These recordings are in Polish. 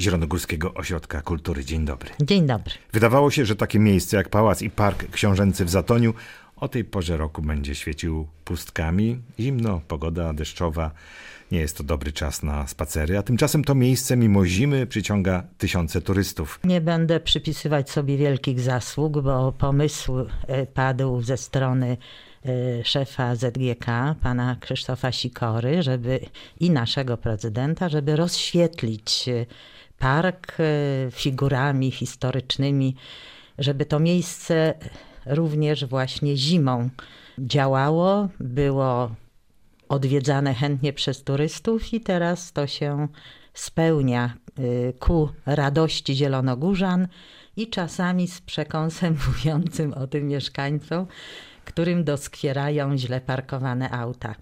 Zielonogórskiego Ośrodka Kultury. Dzień dobry. Dzień dobry. Wydawało się, że takie miejsce jak Pałac i Park Książęcy w Zatoniu o tej porze roku będzie świecił pustkami. Zimno, pogoda deszczowa. Nie jest to dobry czas na spacery, a tymczasem to miejsce mimo zimy przyciąga tysiące turystów. Nie będę przypisywać sobie wielkich zasług, bo pomysł e, padł ze strony e, szefa ZGK, pana Krzysztofa Sikory, żeby i naszego prezydenta, żeby rozświetlić e, park figurami historycznymi, żeby to miejsce również właśnie zimą działało, było odwiedzane chętnie przez turystów i teraz to się spełnia y, ku radości zielonogórzan i czasami z przekąsem mówiącym o tym mieszkańcom, którym doskwierają źle parkowane auta.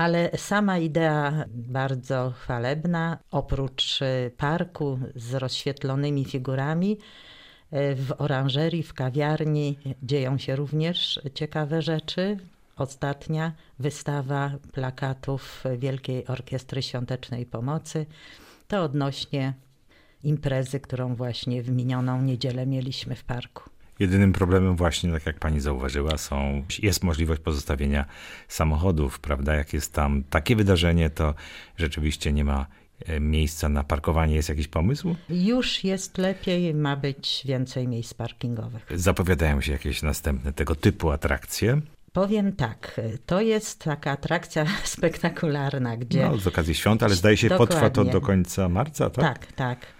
Ale sama idea bardzo chwalebna, oprócz y, parku z rozświetlonymi figurami, y, w oranżerii, w kawiarni dzieją się również ciekawe rzeczy. Ostatnia wystawa plakatów Wielkiej Orkiestry Świątecznej Pomocy to odnośnie imprezy, którą właśnie w minioną niedzielę mieliśmy w parku. Jedynym problemem właśnie, tak jak pani zauważyła, są, jest możliwość pozostawienia samochodów, prawda? Jak jest tam takie wydarzenie, to rzeczywiście nie ma e, miejsca na parkowanie. Jest jakiś pomysł? Już jest lepiej, ma być więcej miejsc parkingowych. Zapowiadają się jakieś następne tego typu atrakcje? Powiem tak, to jest taka atrakcja spektakularna, gdzie... No, z okazji świąt, ale zdaje się Dokładnie. potrwa to do końca marca, tak? Tak, tak.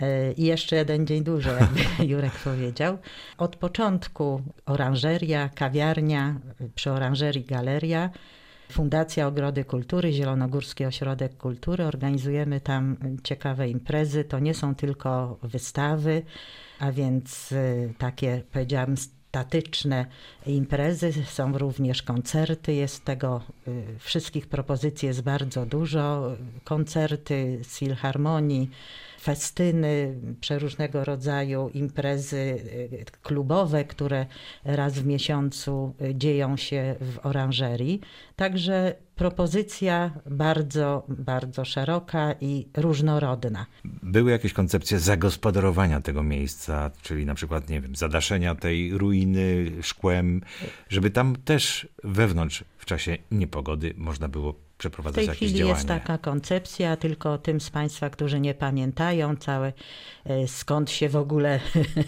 E, I jeszcze jeden dzień dłużej, jakby Jurek powiedział. Od początku oranżeria, kawiarnia, przy oranżerii galeria, Fundacja Ogrody Kultury, Zielonogórski Ośrodek Kultury. Organizujemy tam ciekawe imprezy. To nie są tylko wystawy, a więc e, takie, powiedziałam, statyczne imprezy, są również koncerty, jest tego, y, wszystkich propozycji jest bardzo dużo, koncerty z filharmonii, festyny, przeróżnego rodzaju imprezy y, klubowe, które raz w miesiącu y, dzieją się w oranżerii. Także propozycja bardzo, bardzo szeroka i różnorodna. Były jakieś koncepcje zagospodarowania tego miejsca, czyli na przykład, nie wiem, zadaszenia tej ruiny szkłem, żeby tam też wewnątrz w czasie niepogody można było przeprowadzać W tej chwili działania. jest taka koncepcja, tylko tym z Państwa, którzy nie pamiętają całe, e, skąd się w ogóle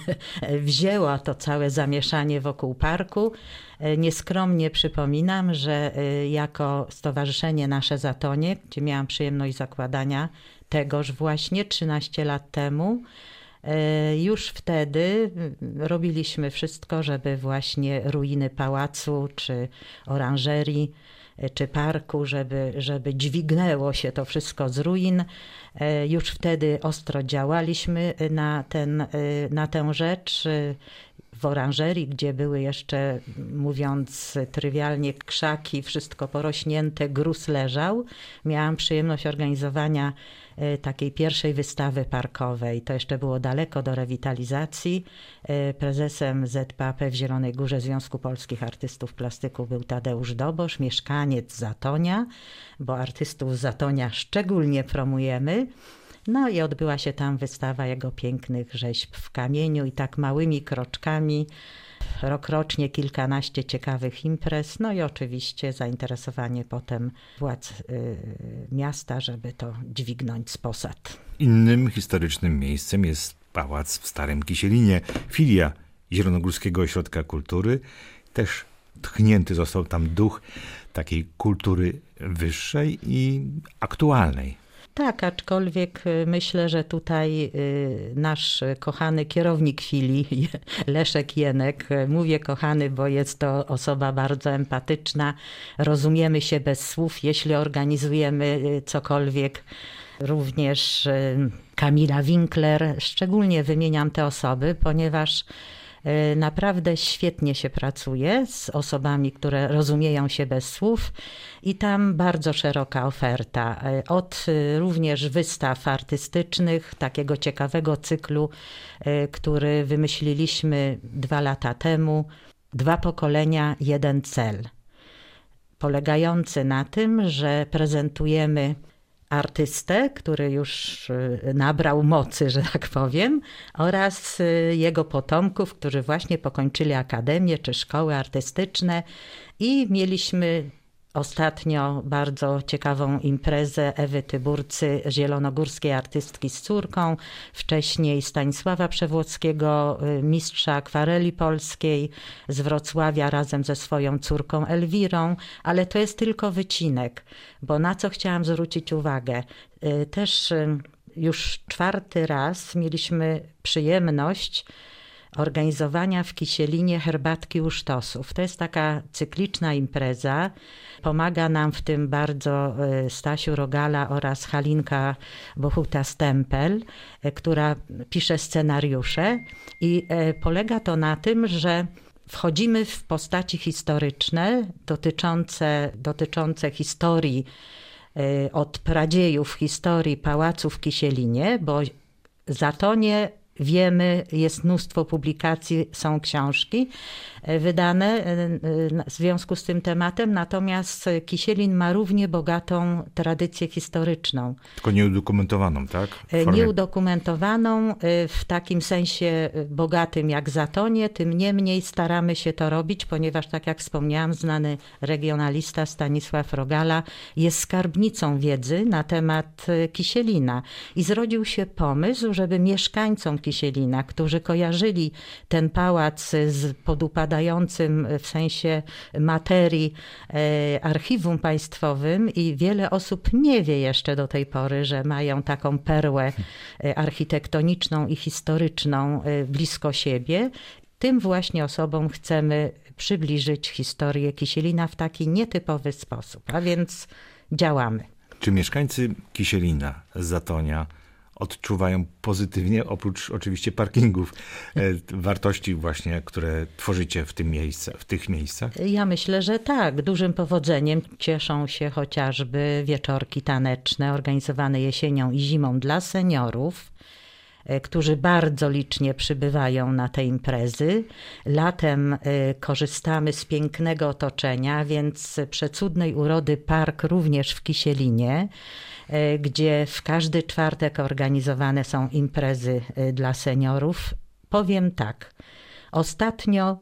wzięło to całe zamieszanie wokół parku. E, nieskromnie przypominam, że e, jako Stowarzyszenie Nasze Zatonie, gdzie miałam przyjemność zakładania tegoż właśnie 13 lat temu, już wtedy robiliśmy wszystko, żeby właśnie ruiny pałacu czy oranżerii czy parku, żeby, żeby dźwignęło się to wszystko z ruin. E, już wtedy ostro działaliśmy na, ten, e, na tę rzecz w oranżerii, gdzie były jeszcze, mówiąc trywialnie, krzaki, wszystko porośnięte, gruz leżał. Miałam przyjemność organizowania e, takiej pierwszej wystawy parkowej. To jeszcze było daleko do rewitalizacji. E, prezesem ZPAP w Zielonej Górze Związku Polskich Artystów Plastyków był Tadeusz Dobosz, mieszkaniec Zatonia, bo artystów Zatonia szczególnie promujemy. No i odbyła się tam wystawa jego pięknych rzeźb w kamieniu i tak małymi kroczkami rokrocznie kilkanaście ciekawych imprez, no i oczywiście zainteresowanie potem władz y, miasta, żeby to dźwignąć z posad. Innym historycznym miejscem jest pałac w Starym Kisielinie, filia Zielonogórskiego Ośrodka Kultury. Też tchnięty został tam duch takiej kultury wyższej i aktualnej. Tak, aczkolwiek y, myślę, że tutaj y, nasz kochany kierownik filii, Leszek Jenek, y, mówię kochany, bo jest to osoba bardzo empatyczna, rozumiemy się bez słów, jeśli organizujemy cokolwiek. Również Kamila Winkler, szczególnie wymieniam te osoby, ponieważ naprawdę świetnie się pracuje z osobami, które rozumieją się bez słów i tam bardzo szeroka oferta. E, od e, również wystaw artystycznych, takiego ciekawego cyklu, który wymyśliliśmy dwa lata temu. Dwa pokolenia, jeden cel. Polegający na tym, że prezentujemy artystę, który już y, nabrał mocy, że tak powiem, oraz y, jego potomków, którzy właśnie pokończyli akademię czy szkoły artystyczne. I mieliśmy ostatnio bardzo ciekawą imprezę Ewy Tyburcy, zielonogórskiej artystki z córką, wcześniej Stanisława Przewłockiego, y, mistrza akwareli polskiej z Wrocławia razem ze swoją córką Elwirą, ale to jest tylko wycinek, bo na co chciałam zwrócić uwagę, y, też y, już czwarty raz mieliśmy przyjemność organizowania w Kisielinie herbatki u sztosów. To jest taka cykliczna impreza. Pomaga nam w tym bardzo e, Stasiu Rogala oraz Halinka Bohuta-Stempel, e, która pisze scenariusze i e, polega to na tym, że wchodzimy w postaci historyczne dotyczące, dotyczące historii od pradziejów historii pałacu w Kisielinie, bo Zatonie wiemy, jest mnóstwo publikacji, są książki wydane e, e, w związku z tym tematem, natomiast Kisielin ma równie bogatą tradycję historyczną. Tylko nieudokumentowaną, tak? Formie... Nieudokumentowaną w takim sensie bogatym jak Zatonie, tym niemniej staramy się to robić, ponieważ tak jak wspomniałam, znany regionalista Stanisław Rogala jest skarbnicą wiedzy na temat Kisielina i zrodził się pomysł, żeby mieszkańcom Kisielina, którzy kojarzyli ten pałac z podupadającym w sensie materii e, archiwum państwowym i wiele osób nie wie jeszcze do tej pory, że mają taką perłę e, architektoniczną i historyczną e, blisko siebie. Tym właśnie osobom chcemy przybliżyć historię Kisielina w taki nietypowy sposób, a więc działamy. Czy mieszkańcy Kisielina, Zatonia, odczuwają pozytywnie, oprócz oczywiście parkingów, e, wartości właśnie, które tworzycie w, tym miejsce, w tych miejscach? Ja myślę, że tak. Dużym powodzeniem cieszą się chociażby wieczorki taneczne organizowane jesienią i zimą dla seniorów którzy bardzo licznie przybywają na te imprezy. Latem e, korzystamy z pięknego otoczenia, więc przecudnej urody park również w Kisielinie. E, gdzie w każdy czwartek organizowane są imprezy e, dla seniorów. Powiem tak, ostatnio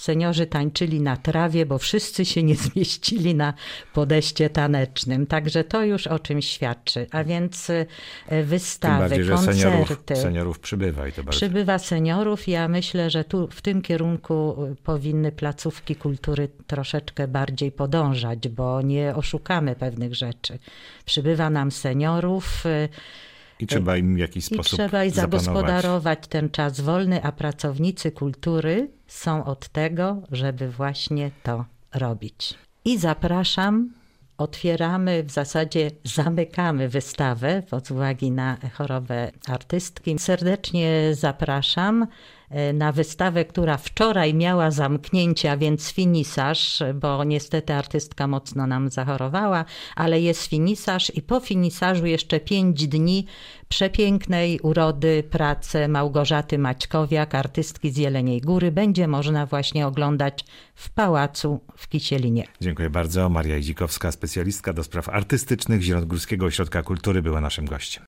seniorzy tańczyli na trawie, bo wszyscy się nie zmieścili na podejście tanecznym. Także to już o czym świadczy. A więc e, wystawy, bardziej, koncerty. Seniorów, seniorów przybywa i to bardzo. Przybywa seniorów. Ja myślę, że tu w tym kierunku e, powinny placówki kultury troszeczkę bardziej podążać, bo nie oszukamy pewnych rzeczy. Przybywa nam seniorów. I trzeba im w jakiś sposób I trzeba i zagospodarować ten czas wolny, a pracownicy kultury są od tego, żeby właśnie to robić. I zapraszam, otwieramy, w zasadzie zamykamy wystawę z uwagi na chorobę artystki. Serdecznie zapraszam na wystawę, która wczoraj miała zamknięcie, a więc finisaż, bo niestety artystka mocno nam zachorowała, ale jest finisaż i po finisażu jeszcze pięć dni przepięknej urody pracy Małgorzaty Maćkowiak, artystki z Jeleniej Góry, będzie można właśnie oglądać w Pałacu w Kisielinie. Dziękuję bardzo. Maria Idzikowska, specjalistka do spraw artystycznych Zielonogórskiego Ośrodka Kultury była naszym gościem.